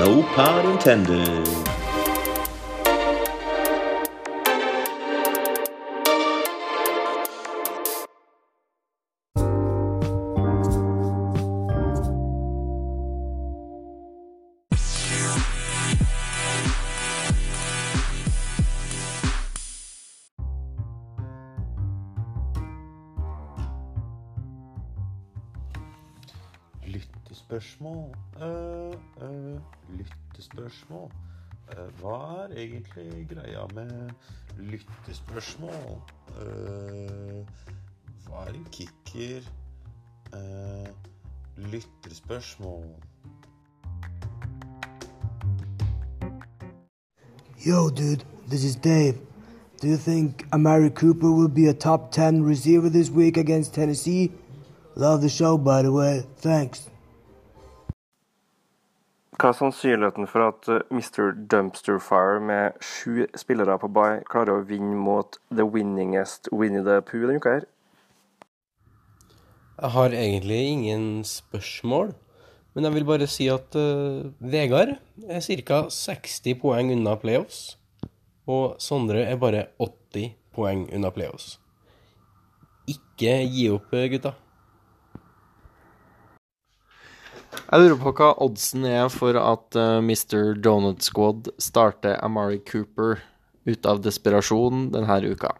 No pun intended. Lyttespørsmål øh, øh, Lyttespørsmål Eh, Hva er egentlig greia med lyttespørsmål? Hva er en kicker? Lytterspørsmål Yo, dude, this is Dave. Do you think Amari Cooper will be a top 10 receiver this week against Tennessee? Love the show, by the way. Thanks. Hva er sannsynligheten for at eh, Mr. Dumpster Fire med sju spillere på bye klarer å vinne mot the winningest Winnie the Pooh denne uka her? Jeg har egentlig ingen spørsmål, men jeg vil bare si at uh, Vegard er ca. 60 poeng unna playoffs, og Sondre er bare 80 poeng unna playoffs. Ikke gi opp, eh, gutta. Jeg lurer på hva oddsen er for at uh, Mr. Donut Squad starter Amari Cooper ut av desperasjon denne uka.